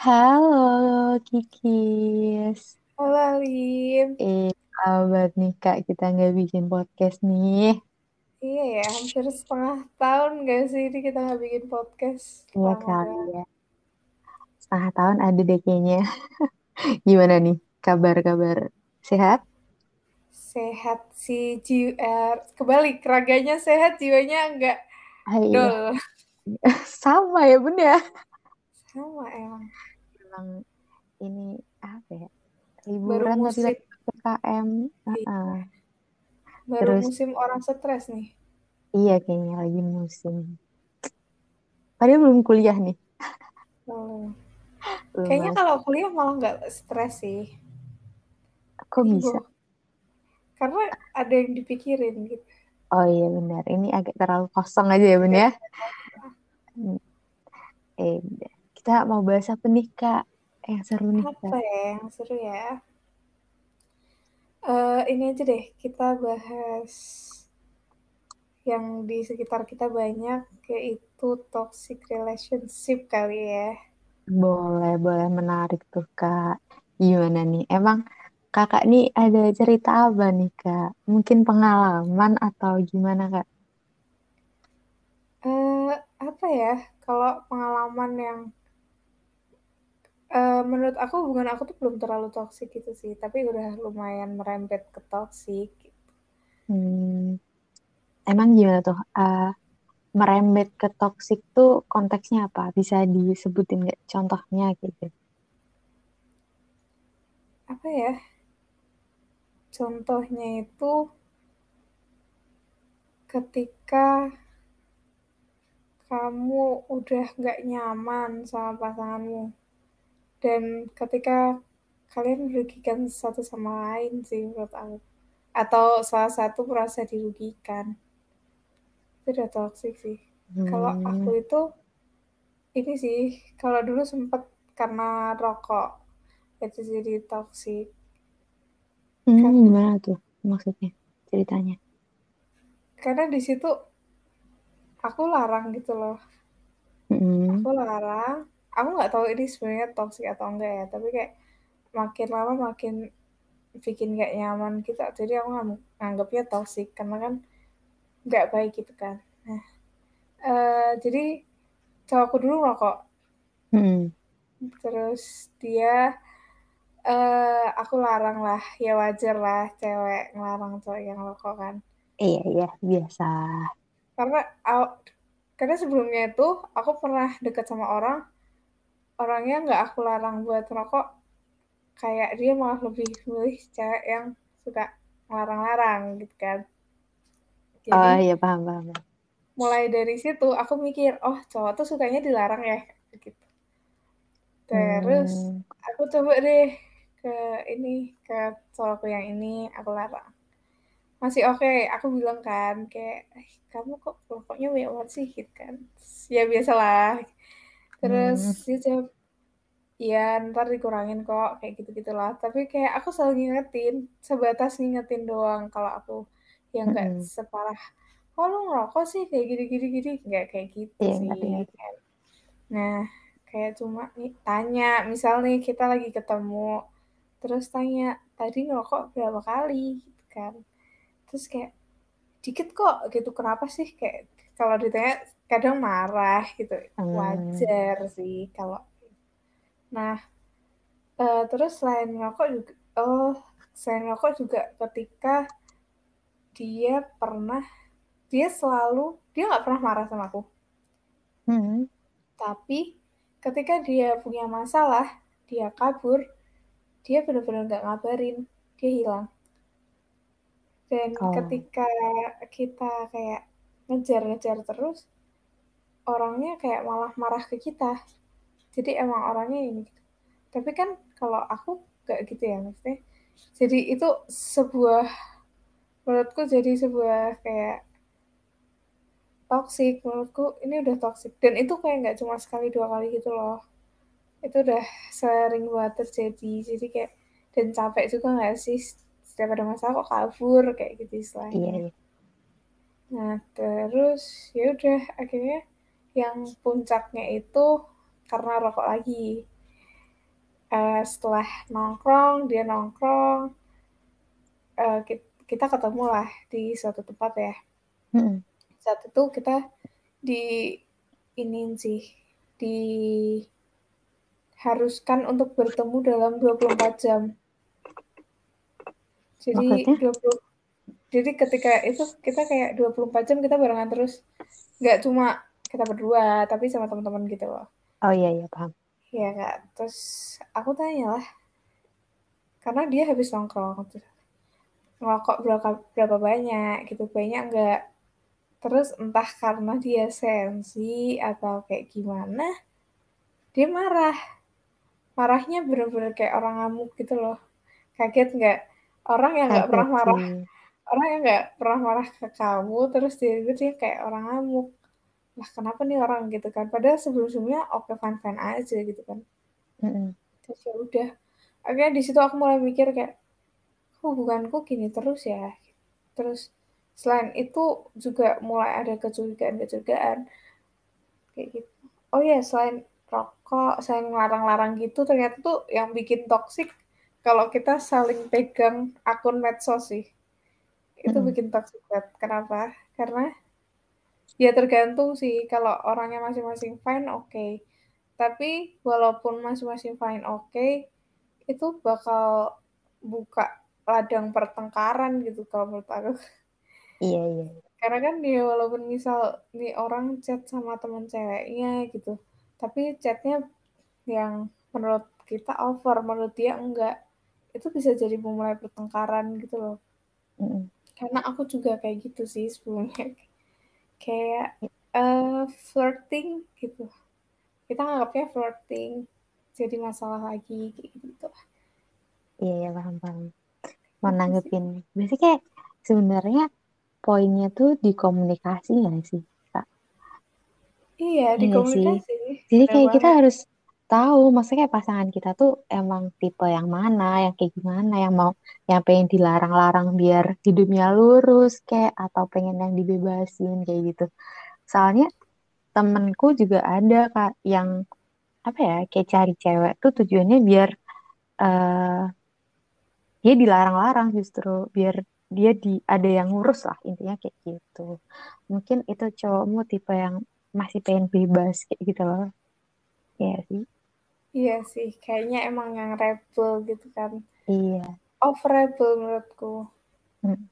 Halo Kikis. Halo Alim. Eh, kabar nih Kak, kita nggak bikin podcast nih. Iya ya, hampir setengah tahun gak sih ini kita nggak bikin podcast. Iya kali ya. Setengah tahun ada deh kayaknya. Gimana nih kabar-kabar? Sehat? Sehat sih, jiwa, kebalik, raganya sehat, jiwanya enggak Ah, iya. dol. Sama ya bun ya. Sama emang. Ini apa ya? Baru Liburan tapi musim, lagi PPKM. Heeh. baru Terus musim orang stres nih. iya kayaknya lagi musim. Padahal belum kuliah nih. Oh. Belum Kayaknya kalau kuliah malah nggak stres sih. Kok bisa? Karena ada yang dipikirin gitu. Oh iya benar. Ini agak terlalu kosong aja ya bun ya. Hmm. Eh. Kita mau bahas apa nih Kak? Yang seru nih Apa Kak. ya yang seru ya? Eh, ini aja deh, kita bahas yang di sekitar kita banyak, yaitu toxic relationship kali ya. Boleh, boleh menarik tuh Kak. Gimana nih? Emang Kakak nih ada cerita apa nih Kak? Mungkin pengalaman atau gimana Kak? Eh, apa ya? Kalau pengalaman yang eh, menurut aku hubungan aku tuh belum terlalu toxic gitu sih, tapi udah lumayan merembet ke toxic. Hmm, emang gimana tuh? Eh, merembet ke toxic tuh konteksnya apa? Bisa disebutin nggak contohnya gitu? Apa ya? Contohnya itu ketika kamu udah nggak nyaman sama pasanganmu dan ketika kalian merugikan satu sama lain sih menurut aku. Atau salah satu merasa dirugikan. Itu udah toxic sih. Kalau aku Hmm, itu ini sih kalau dulu sempet karena rokok itu jadi toxic. Hmm, karena gimana tuh maksudnya ceritanya? karena di situ aku larang gitu loh. Hmm, aku larang aku nggak tahu ini sebenarnya toxic atau enggak ya tapi kayak makin lama makin bikin gak nyaman gitu. Jadi aku ngang- nganggapnya toxic karena kan nggak baik gitu kan. Nah eh, jadi cowokku dulu rokok hmm, terus dia eh aku larang lah ya wajar lah cewek ngelarang cowok yang rokok kan. Iya iya biasa. karena karena sebelumnya itu aku pernah deket sama orang orangnya nggak aku larang buat rokok kayak dia malah lebih milih cewek yang suka ngelarang-larang gitu kan. Oh jadi iya paham paham. mulai dari situ aku mikir oh cowok tuh sukanya dilarang ya? Gitu. Terus Hmm, aku coba deh ke ini ke cowokku yang ini aku larang. Masih oke aku bilang kan kayak "Eh, kamu kok rokoknya banyak banget sih? Gitu kan. Ya biasalah terus hmm, dia jawab iya ntar dikurangin kok kayak gitu gitulah tapi kayak aku selalu ngingetin sebatas ngingetin doang kalau aku yang nggak hmm. separah oh lu ngerokok sih? kayak gini gini gini nggak kayak gitu Iya sih ngerti ngerti. nah kayak cuma nih tanya misal nih kita lagi ketemu terus tanya tadi ngerokok berapa kali? Gitu kan. Terus kayak dikit kok gitu. Kenapa sih? Kayak kalau ditanya kadang marah gitu Hmm, wajar sih kalau nah eh, terus selain ngerokok juga oh selain ngerokok juga ketika dia pernah dia selalu dia nggak pernah marah sama aku. Hmm. tapi ketika dia punya masalah dia kabur dia benar-benar nggak ngabarin dia hilang. Dan Oh, ketika kita kayak ngejar-ngejar terus orangnya kayak malah marah ke kita. Jadi emang orangnya ini gitu. tapi kan kalau aku gak gitu ya maksudnya jadi itu sebuah menurutku jadi sebuah kayak toxic menurutku ini udah toxic. Dan itu kayak nggak cuma sekali dua kali gitu loh. Itu udah sering banget terjadi. Jadi kayak dan capek juga nggak sih? Setiap ada masalah kok kabur kayak gitu iya istilahnya iya. nah terus ya udah akhirnya yang puncaknya itu karena rokok lagi uh, setelah nongkrong dia nongkrong uh, kita ketemu lah di suatu tempat ya hmm. saat itu kita di ini sih diharuskan untuk bertemu dalam 24 jam jadi Maksudnya? 20 jadi ketika itu kita kayak 24 jam kita barengan terus nggak cuma kita berdua tapi sama teman-teman gitu loh. Oh iya iya paham. Iya kak. Terus aku tanya lah karena dia habis nongkrong terus ngerokok berapa berapa banyak gitu banyak enggak terus entah karena dia sensi atau kayak gimana dia marah. Marahnya bener-bener kayak orang ngamuk gitu loh. Kaget nggak? Orang yang nggak pernah marah orang yang nggak pernah marah ke kamu terus dia dia kayak orang ngamuk lah kenapa nih orang? Gitu kan. Padahal sebelum-sebelumnya oke okay, fine aja gitu kan. Mm -hmm. terus ya udah. Akhirnya di situ aku mulai mikir kayak hubunganku gini terus ya? Terus selain itu juga mulai ada kecurigaan-kecurigaan. Kayak gitu. Oh ya selain rokok selain ngelarang-larang gitu ternyata tuh yang bikin toksik kalau kita saling pegang akun medsos sih. Itu hmm. bikin toksik banget. Kenapa? Karena ya tergantung sih kalau orangnya masing-masing fine oke okay. tapi walaupun masing-masing fine oke okay, itu bakal buka ladang pertengkaran gitu kalau menurut aku. Iya iya. Karena kan dia walaupun misal nih orang chat sama teman ceweknya gitu, tapi chatnya yang menurut kita over, menurut dia enggak, itu bisa jadi memulai pertengkaran gitu loh. Mm. Karena aku juga kayak gitu sih sebelumnya, kayak uh, flirting gitu. Kita nganggapnya flirting, jadi masalah lagi kayak gitu. Iya, iya paham paham. Mau nanggepin. Berarti kayak sebenarnya poinnya tuh di komunikasi nggak sih kak? Iya di iya komunikasi. Jadi kayak kita harus tahu maksudnya pasangan kita tuh emang tipe yang mana yang kayak gimana yang mau yang pengen dilarang-larang biar hidupnya lurus kayak atau pengen yang dibebasin kayak gitu. Soalnya temenku juga ada kak yang apa ya kayak cari cewek tuh tujuannya biar uh, dia dilarang-larang justru biar dia di ada yang ngurus lah intinya kayak gitu. Mungkin itu cowokmu tipe yang masih pengen bebas kayak gitu loh. Iya sih iya sih kayaknya emang yang rebel gitu kan. Iya. Off rebel menurutku. Hmm.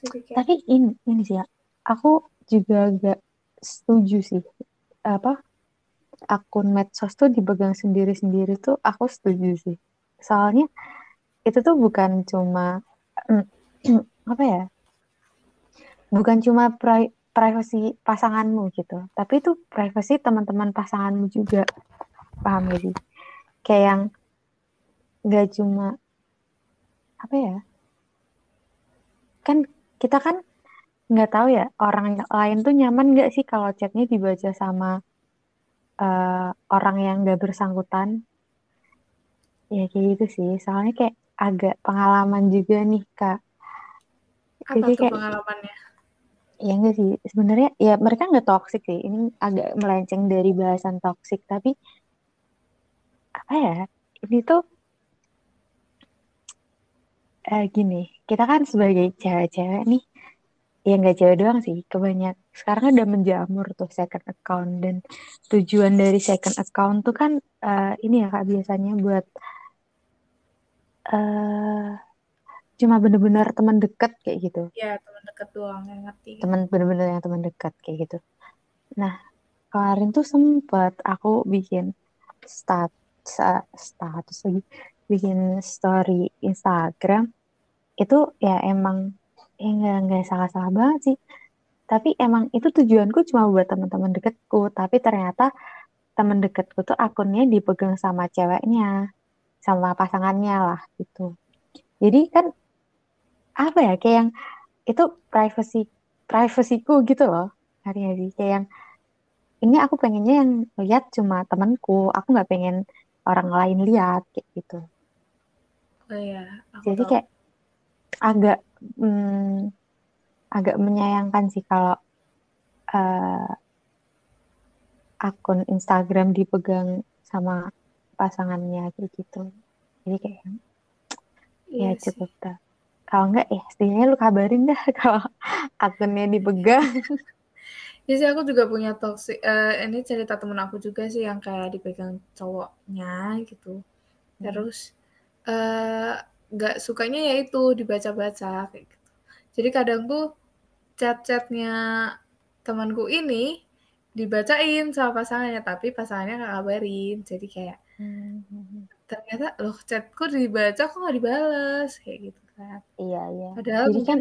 kayak... tapi ini ini sih ya aku juga gak setuju sih apa akun medsos tuh dipegang sendiri-sendiri tuh aku setuju sih. Soalnya itu tuh bukan cuma apa ya bukan cuma pri privasi pasanganmu gitu tapi itu privasi teman-teman pasanganmu juga paham gak sih kayak yang nggak cuma apa ya kan kita kan nggak tahu ya orang lain tuh nyaman nggak sih kalau chatnya dibaca sama uh, orang yang nggak bersangkutan ya kayak gitu sih soalnya kayak agak pengalaman juga nih kak. Apa Jadi tuh kayak, pengalamannya? Ya enggak sih, sebenarnya ya mereka nggak toksik sih. Ini agak melenceng dari bahasan toksik, tapi apa ya? Ini tuh eh, gini, kita kan sebagai cewek-cewek nih, ya nggak cewek doang sih, kebanyak sekarang udah menjamur tuh second account dan tujuan dari second account tuh kan uh, ini ya kak biasanya buat uh, cuma bener-bener teman dekat kayak gitu. Iya, teman dekat doang yang ngerti. Teman bener-bener yang teman dekat kayak gitu. Nah, kemarin tuh sempet aku bikin stat status lagi bikin story Instagram itu ya emang ya nggak salah-salah banget sih tapi emang itu tujuanku cuma buat teman-teman deketku tapi ternyata teman deketku tuh akunnya dipegang sama ceweknya sama pasangannya lah gitu. Jadi kan apa ya kayak yang itu privacy privasiku gitu loh hari sih kayak yang ini aku pengennya yang lihat cuma temanku aku nggak pengen orang lain lihat kayak gitu. Oh iya aku jadi tahu. kayak agak hmm, agak menyayangkan sih kalau uh, akun Instagram dipegang sama pasangannya kayak gitu. Jadi kayak Iya ya cukup dah. Kalau enggak ya setidaknya lu kabarin dah kalau akunnya dipegang Ya sih aku juga punya toxic uh, ini cerita temen aku juga sih yang kayak dipegang cowoknya gitu. Hmm. Terus eh, nggak sukanya ya itu dibaca-baca kayak gitu. Jadi kadang tuh chat-chatnya temanku ini dibacain sama pasangannya tapi pasangannya nggak kabarin. Jadi kayak hmm. ternyata loh chatku dibaca kok nggak dibalas kayak gitu kan. Iya iya. Padahal Jadi kan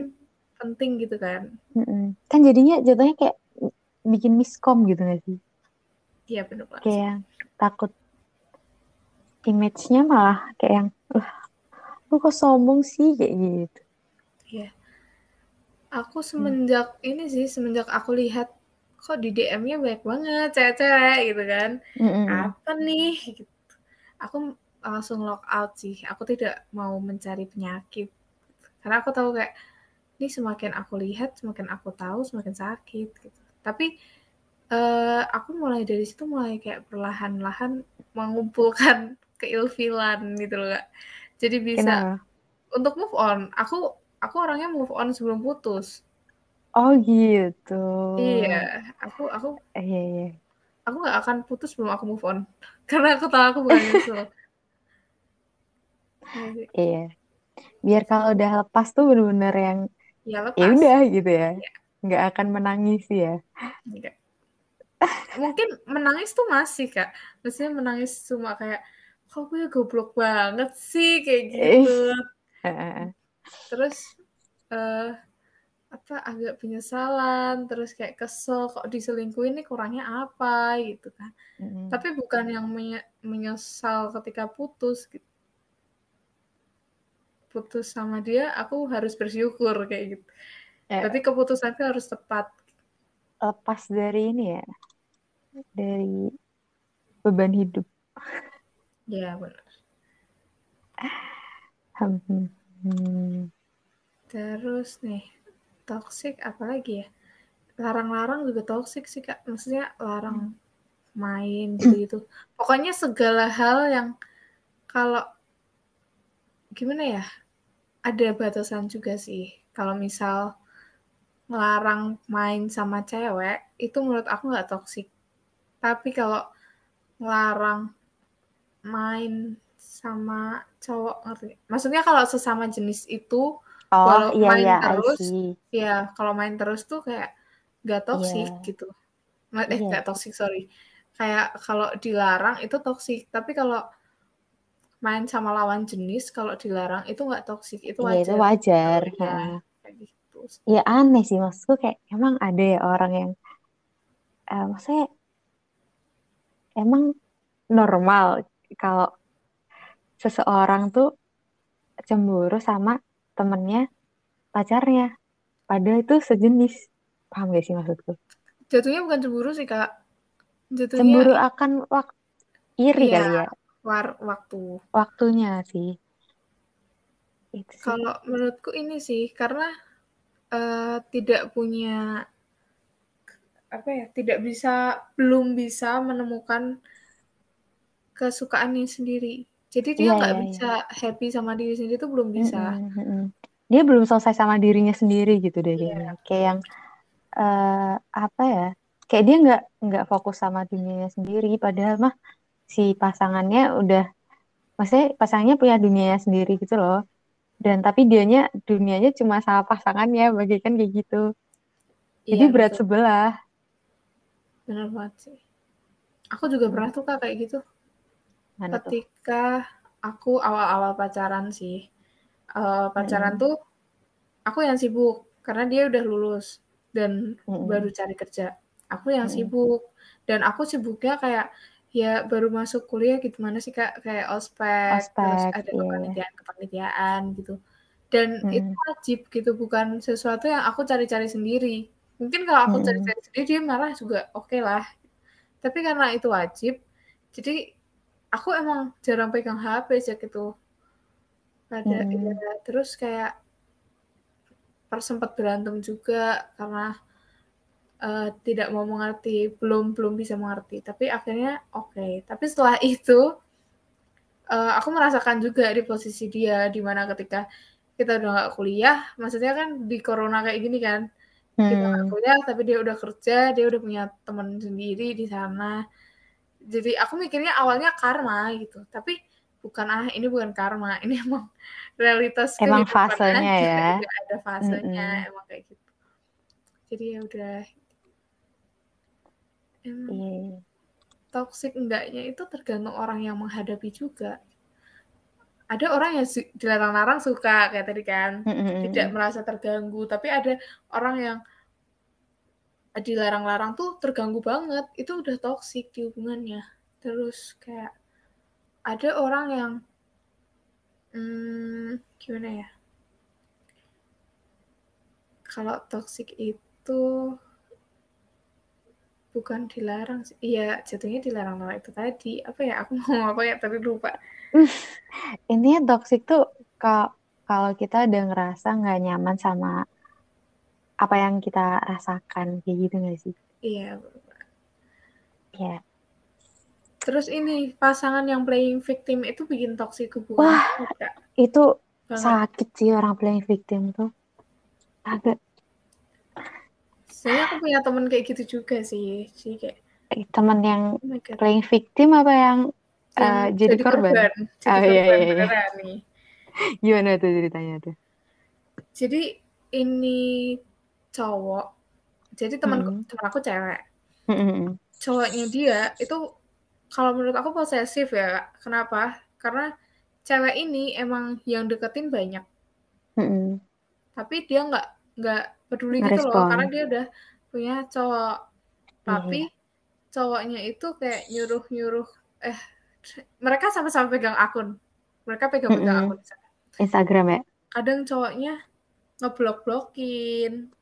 penting gitu kan. Kan jadinya jatuhnya kayak bikin miskom gitu gak sih? Iya benar banget. Kayak yang takut image-nya malah kayak yang lu kok sombong sih kayak gitu. Iya. Aku semenjak hmm. ini sih semenjak aku lihat kok di DM-nya banyak banget cewek-cewek gitu kan. Mm-hmm. Apa nih gitu. Aku langsung lock out sih. Aku tidak mau mencari penyakit. Karena aku tahu kayak ini semakin aku lihat, semakin aku tahu, semakin sakit gitu tapi uh, aku mulai dari situ mulai kayak perlahan-lahan mengumpulkan keilfilan gitu loh kak. Jadi bisa Kenapa? untuk move on aku aku orangnya move on sebelum putus. Oh gitu. Iya aku aku eh, iya iya. aku nggak akan putus sebelum aku move on. Karena aku tahu aku bukan nyesel iya biar kalau udah lepas tuh bener-bener yang ya, ya udah gitu ya, ya nggak akan menangis ya? Enggak. mungkin menangis tuh masih kak. Maksudnya menangis cuma kayak kok gue goblok banget sih? Kayak gitu. Terus uh, apa agak penyesalan terus kayak kesel kok diselingkuhin ini kurangnya apa? Gitu kan. Mm-hmm. tapi bukan yang menyesal ketika putus gitu. Putus sama dia aku harus bersyukur kayak gitu Ya. Berarti keputusannya harus tepat. Lepas dari ini ya, dari beban hidup. Ya benar. Hmm. Terus nih, toxic apalagi ya? Larang-larang juga toxic sih kak. Maksudnya larang main gitu-gitu. Pokoknya segala hal yang kalau gimana ya? Ada batasan juga sih. Kalau misal ngelarang main sama cewek itu menurut aku nggak toksik tapi kalau ngelarang main sama cowok ngerti maksudnya kalau sesama jenis itu oh, kalau iya, main iya, terus ya kalau main terus tuh kayak nggak toksik yeah. gitu eh yeah. nggak toksik sorry kayak kalau dilarang itu toksik tapi kalau main sama lawan jenis kalau dilarang itu nggak toksik itu wajar. Yeah, itu wajar. Ya, gitu ya aneh sih. Maksudku kayak emang ada ya orang yang uh, maksudnya emang normal kalau seseorang tuh cemburu sama temennya pacarnya. Padahal itu sejenis. Paham gak sih maksudku jatuhnya bukan cemburu sih kak. Jatuhnya cemburu akan waktu iri iya, kali ya. war waktu. Waktunya sih. Kalau menurutku ini sih karena uh, tidak punya apa ya tidak bisa belum bisa menemukan kesukaannya sendiri jadi dia iya, nggak yeah, yeah, bisa yeah. happy sama diri sendiri itu belum bisa mm -hmm. dia belum selesai sama dirinya sendiri gitu deh yeah. kayak yang uh, apa ya kayak dia nggak nggak fokus sama dunianya sendiri padahal mah si pasangannya udah maksudnya pasangannya punya dunianya sendiri gitu loh dan tapi dianya dunianya cuma sama pasangannya bagikan kayak gitu jadi iya, berat betul. sebelah benar banget sih aku juga pernah tuh kak kayak gitu Mana ketika tuh? aku awal-awal pacaran sih uh, pacaran hmm. tuh aku yang sibuk karena dia udah lulus dan hmm. baru cari kerja aku yang hmm. sibuk dan aku sibuknya kayak ya baru masuk kuliah gitu mana sih kak kayak ospek, ospek terus ada yeah. kepanitiaan kepanitiaan gitu dan hmm. itu wajib gitu bukan sesuatu yang aku cari-cari sendiri mungkin kalau aku cari-cari hmm. sendiri dia marah juga oke okay lah tapi karena itu wajib jadi aku emang jarang pegang HP sih gitu pada hmm. ya, terus kayak sempat berantem juga karena uh, tidak mau mengerti, belum belum bisa mengerti. Tapi akhirnya oke. Okay. Tapi setelah itu uh, aku merasakan juga di posisi dia di mana ketika kita udah nggak kuliah maksudnya kan di corona kayak gini kan hmm. kita nggak hmm. kuliah tapi dia udah kerja dia udah punya teman sendiri di sana jadi aku mikirnya awalnya karma gitu tapi bukan ah ini bukan karma ini emang realitas emang fasenya ya ada fasenya mm -hmm. emang kayak gitu jadi ya udah emang yeah. toxic enggaknya itu tergantung orang yang menghadapi juga. Ada orang yang dilarang-larang suka kayak tadi kan. -hmm. tidak merasa terganggu tapi ada orang yang dilarang-larang tuh terganggu banget. Itu udah toxic di hubungannya. Terus kayak ada orang yang hmm, gimana ya? Kalau toxic itu bukan dilarang sih. Iya jatuhnya dilarang larang itu tadi apa ya aku mau apa ya tadi lupa. Intinya toxic tuh kalau kita udah ngerasa nggak nyaman sama apa yang kita rasakan kayak gitu gak sih? Iya ya terus ini pasangan yang playing victim itu bikin toxic hubungan wah itu Banget. sakit sih orang playing victim tuh. Agak saya aku punya temen kayak gitu juga sih sih kayak teman yang oh playing victim apa yang, uh, jadi, jadi korban, korban. Jadi oh, iya, iya, iya. nih. gimana tuh ceritanya tuh jadi ini cowok jadi teman hmm. teman aku cewek hmm. cowoknya dia itu kalau menurut aku posesif ya kenapa karena cewek ini emang yang deketin banyak hmm. tapi dia nggak nggak peduli gitu loh karena dia udah punya cowok. Tapi yeah. cowoknya itu kayak nyuruh nyuruh eh mereka sama-sama pegang akun. Mereka pegang-pegang mm -hmm. akun Instagram ya? Kadang cowoknya ngeblok blokin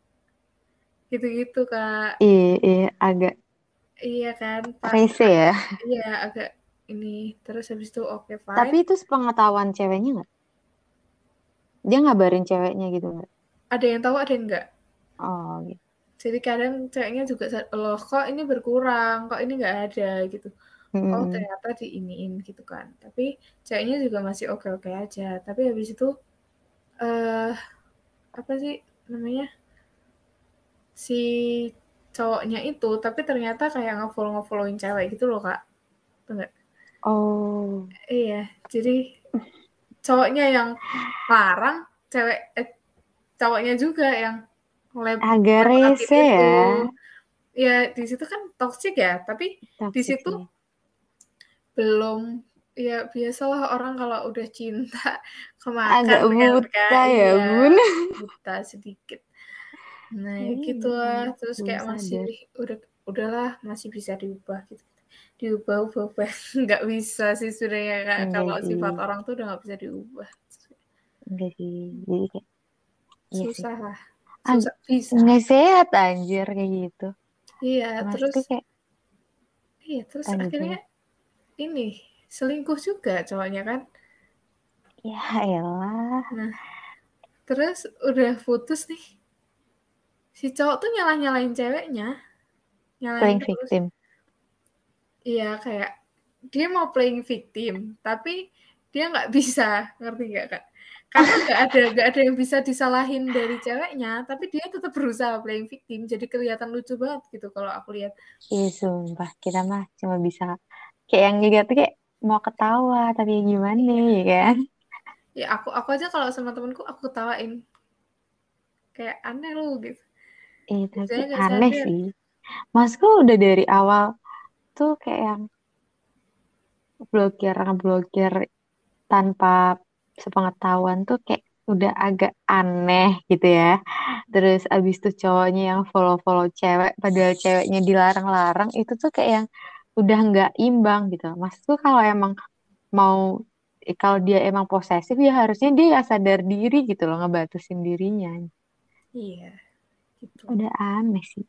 gitu-gitu kak. Iya iya agak iya kan rese ya. Iya agak ini. Terus habis itu oke okay, fine. Tapi itu sepengetahuan ceweknya nggak? Dia ngabarin ceweknya gitu nggak? Ada yang tahu ada yang enggak oh gitu. Jadi kadang ceweknya juga loh kok ini berkurang? Kok ini nggak ada? gitu. Hmm. oh ternyata di iniin gitu kan. Tapi ceweknya juga masih oke oke aja. Tapi habis itu eh uh, apa sih namanya si cowoknya itu tapi ternyata kayak ngefollow ngefollowin cewek gitu loh kak. Enggak oh. Iya. Jadi cowoknya yang larang cewek eh, cowoknya juga yang lab agak rese ya. Ya di situ kan toxic ya tapi toxic di situ ya. belum ya biasalah orang kalau udah cinta kemakan agak buta kan, ya, ya bun. buta sedikit. Nah hmm, gitu lah terus kayak masih udah udahlah masih bisa diubah gitu. Diubah ubah ubah nggak bisa sih sebenarnya kan kalau sifat orang tuh udah nggak bisa diubah. Enggak sih. Jadi kayak iya susah lah susah bisa nggak sehat anjir kayak gitu. Iya Mas terus kayak iya terus anjir. akhirnya ini selingkuh juga cowoknya kan? Ya elah. Nah terus udah putus nih. Si cowok tuh nyalah nyalain ceweknya nyalain playing terus. victim. Iya kayak dia mau playing victim tapi dia nggak bisa ngerti nggak kak karena nggak ada nggak ada yang bisa disalahin dari ceweknya tapi dia tetap berusaha playing victim jadi kelihatan lucu banget gitu kalau aku lihat iya sumpah kita mah cuma bisa kayak yang lihat tuh kayak mau ketawa tapi gimana iya. ya kan ya aku aku aja kalau sama temenku aku ketawain kayak aneh lu gitu Eh, tapi aneh sadar. sih. Masku udah dari awal tuh kayak yang blokir blokir tanpa sepengetahuan tuh kayak udah agak aneh gitu ya. Terus abis itu cowoknya yang follow-follow cewek, padahal ceweknya dilarang-larang, itu tuh kayak yang udah nggak imbang gitu. Maksudku kalau emang mau kalau dia emang posesif ya harusnya dia ya sadar diri gitu loh ngebatasin dirinya. Iya gitu. Udah aneh sih.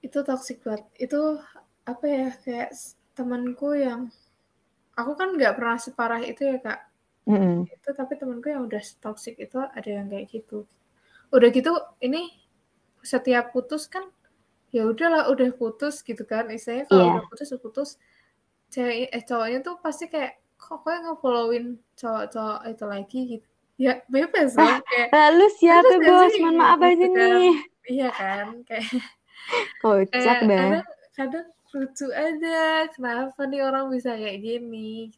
Itu toxic banget. Itu apa ya kayak temanku yang aku kan nggak pernah separah itu ya kak. Mm -hmm. Itu tapi temanku yang udah toxic itu ada yang kayak gitu. Udah gitu ini setiap putus kan ya udahlah udah putus gitu kan. Istilahnya kalau yeah. udah putus putus. Cewek eh cowoknya tuh pasti kayak kok gue nge-followin cowok-cowok itu lagi? Gitu. Ya bebas loh kayak lalu siapa bos? mohon maaf aja gitu kan. nih. Iya kan kayak kocak kayak dah. kadang kadang lucu aja kenapa nih orang bisa kayak gini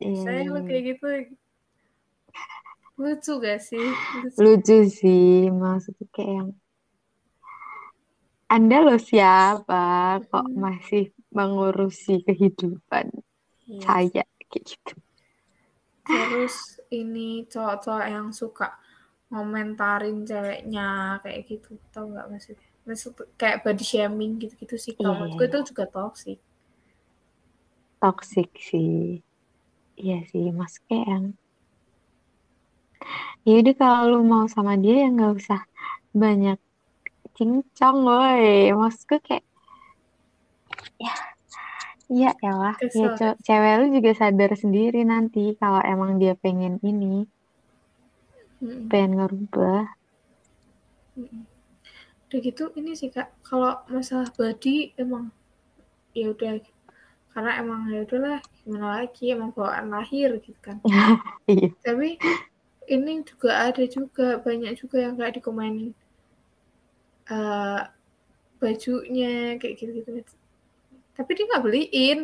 saya iya. kayak gitu lucu gak sih lucu. lucu sih maksudnya kayak yang anda lo siapa kok Mm. masih mengurusi kehidupan Iya. saya kayak gitu terus ini cowok-cowok yang suka ngomentarin ceweknya kayak gitu tau nggak maksudnya maksud kayak body shaming gitu-gitu sih kalau menurutku iya. itu juga toxic toxic sih iya sih mas yang yaudah kalau lu mau sama dia ya nggak usah banyak cincong woi. Maksudku kayak ya iya ya lah ya cewek lu juga sadar sendiri nanti kalau emang dia pengen ini. Mm-mm. pengen ngerubah. Udah gitu ini sih kak. Kalau masalah body emang ya udah karena emang ya udahlah gimana lagi emang bawaan lahir gitu kan. Iya. Tapi ini juga ada juga banyak juga yang kayak dikomenin. Eh bajunya kayak gitu-gitu. Tapi dia nggak beliin.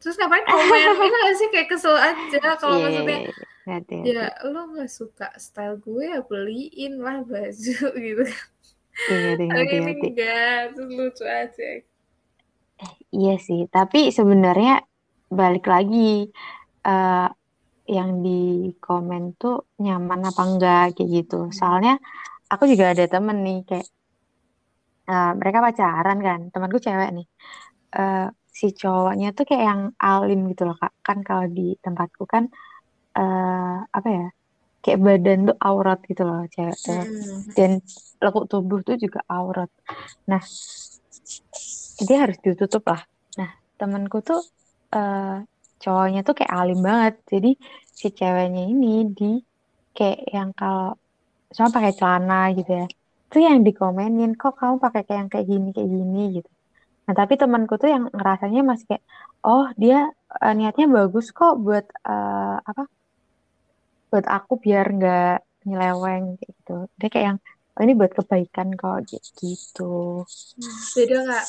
Terus ngapain komen? Ini gak sih? Kayak kesel aja kalau Iya, maksudnya iya, iya. Ngerti, ya lo nggak suka style gue ya beliin lah baju gitu tapi ngerti, ini enggak terus lucu aja Iya sih, tapi sebenarnya balik lagi eh yang di komen tuh nyaman apa enggak kayak gitu. Soalnya aku juga ada temen nih kayak eh, mereka pacaran kan, temanku cewek nih. Eh, si cowoknya tuh kayak yang alim gitu loh kak. Kan kalau di tempatku kan eh apa ya, kayak badan tuh aurat gitu loh cewek tuh. Hmm. Dan lekuk tubuh tuh juga aurat. Nah, dia harus ditutup lah. Nah, temanku tuh eh cowoknya tuh kayak alim banget. Jadi si ceweknya ini di kayak yang kalau sama pakai celana gitu ya. Itu yang dikomenin, kok kamu pakai kayak yang kayak gini kayak gini gitu. Nah, tapi temanku tuh yang ngerasanya masih kayak oh, dia eh, niatnya bagus kok buat eh, apa? Buat aku biar nggak nyeleweng gitu. Dia kayak yang oh, ini buat kebaikan kok gitu. beda nggak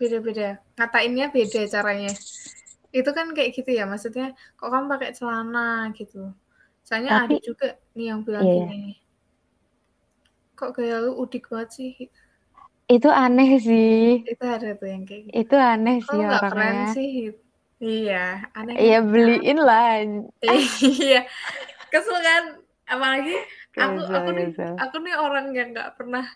beda-beda. Ngatainnya beda caranya. Itu kan kayak gitu ya maksudnya kok kamu pakai celana gitu. Soalnya ada Tapi- juga nih yang bilang Iya, gini. Kok gaya lu udik banget sih? Itu aneh sih. itu ada tuh yang kayak gitu. Itu aneh kok sih nggak keren orangnya. sih? Iya aneh kan? Iya beliin lah. iya kesel kan? Apalagi aku aku nih aku nih orang yang nggak pernah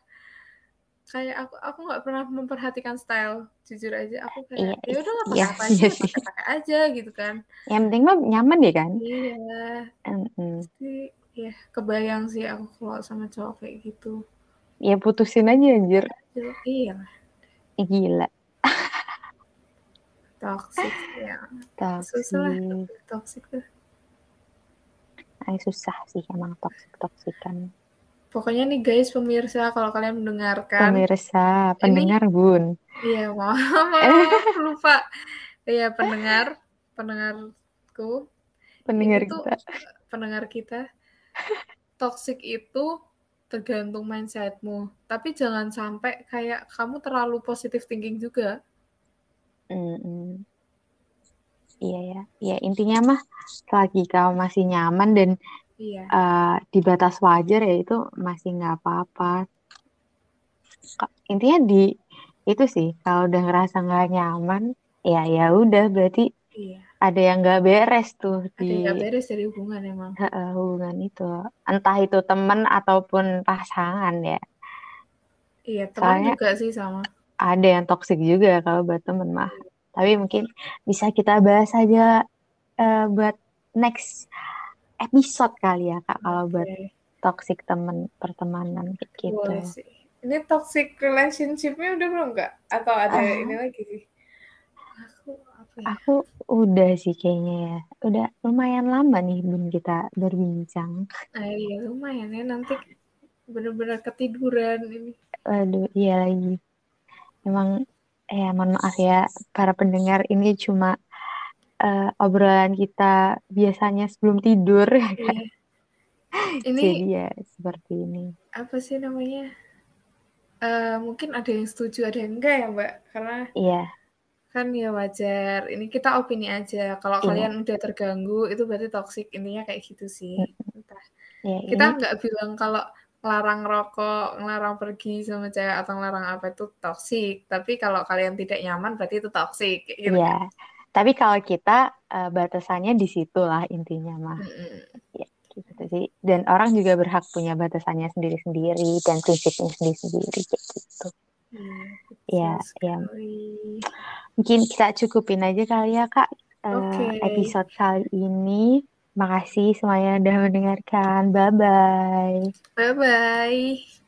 kayak aku aku nggak pernah memperhatikan style jujur aja aku Iya, kayak ya udah pakai iya, apa iya aja pakai aja gitu kan Yang penting mah nyaman deh kan. iya Mm-mm. jadi ya kebayang sih aku kalau sama cowok kayak gitu Ya putusin aja anjir. Iya Gila. toxic ya susah lah Toxic. toxic tuh Ay, susah sih emang toxic kan. Pokoknya nih guys pemirsa kalau kalian mendengarkan Pemirsa, pendengar bun. Iya, maaf, maaf lupa. Iya, pendengar, pendengarku, Pendengar Itu- kita. pendengar kita. Toxic itu tergantung mindsetmu. Tapi jangan sampai kayak kamu terlalu positive thinking juga. Mm-mm. Iya ya. Ya intinya mah selagi kamu masih nyaman dan Iya, eh, di batas wajar ya itu masih nggak apa-apa. Intinya di itu sih kalau udah ngerasa nggak nyaman, ya ya udah berarti iya. ada yang nggak beres tuh Ada di yang nggak beres dari hubungan emang. eh, hubungan itu. Entah itu temen ataupun pasangan ya. Iya, teman juga sih sama. Ada yang toksik juga kalau buat temen mah. Tapi mungkin bisa kita bahas aja eh, buat next episode kali ya Kak kalau buat Oke, toxic temen pertemanan gitu. boleh sih. Ini toxic relationship-nya udah belum nggak? Atau ada Ah. ini lagi sih? Aku apa ya? Aku udah sih kayaknya ya. Udah lumayan lama nih Bun kita berbincang. Ah, iya, lumayan ya. Nanti bener-bener ketiduran ini. Waduh, iya lagi. Emang ya mohon maaf ya para pendengar ini cuma uh, obrolan kita biasanya sebelum tidur. Iya. Ini Jadi ya seperti ini. Apa sih namanya? Uh, mungkin ada yang setuju, ada yang enggak ya, Mbak? Karena Iya. kan ya wajar. Ini kita opini aja. Kalau Iya. kalian udah terganggu, itu berarti toxic. Intinya kayak gitu sih. Entah. Ya, kita ini... nggak bilang kalau ngelarang rokok, ngelarang pergi sama cewek atau ngelarang apa itu toxic. Tapi kalau kalian tidak nyaman berarti itu toxic. Gitu. Iya. Tapi kalau kita uh, batasannya di situ lah intinya mah. Mm -mm. Ya, gitu. Jadi dan orang juga berhak punya batasannya sendiri-sendiri dan prinsipnya sendiri-sendiri gitu. Hmm, ya, ya. Mungkin kita cukupin aja kali ya kak uh, okay. episode kali ini. Makasih semuanya udah mendengarkan. Bye bye. Bye bye.